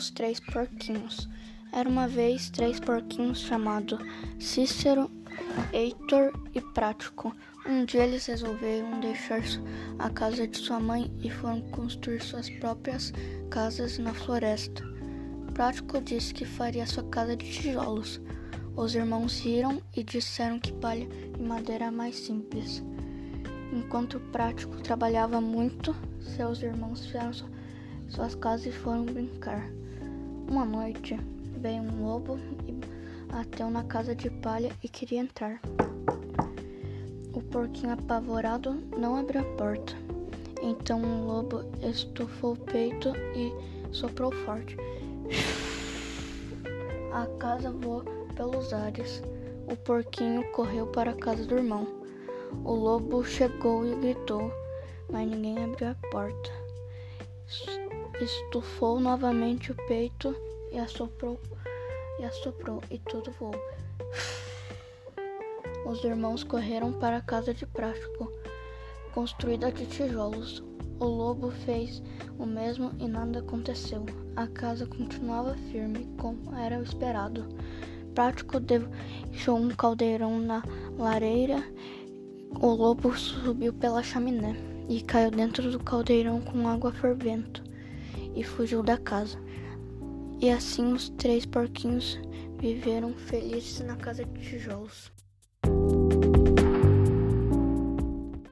Os Três Porquinhos. Era uma vez três porquinhos chamados Cícero, Heitor e Prático. Um dia eles resolveram deixar a casa de sua mãe e foram construir suas próprias casas na floresta. Prático disse que faria sua casa de tijolos. Os irmãos riram e disseram que palha e madeira é mais simples. Enquanto o Prático trabalhava muito, seus irmãos fizeram suas casas e foram brincar. Uma noite, veio um lobo e bateu na casa de palha e queria entrar. O porquinho apavorado não abriu a porta. Então o lobo estufou o peito e soprou forte. A casa voou pelos ares. O porquinho correu para a casa do irmão. O lobo chegou e gritou, mas ninguém abriu a porta. Estufou novamente o peito e assoprou e assoprou e tudo voou. Os irmãos correram para a casa de plástico, construída de tijolos. O lobo fez o mesmo e nada aconteceu. A casa continuava firme, como era esperado. Prático deixou um caldeirão na lareira. O lobo subiu pela chaminé e caiu dentro do caldeirão com água fervendo e fugiu da casa. E assim os três porquinhos viveram felizes na casa de tijolos.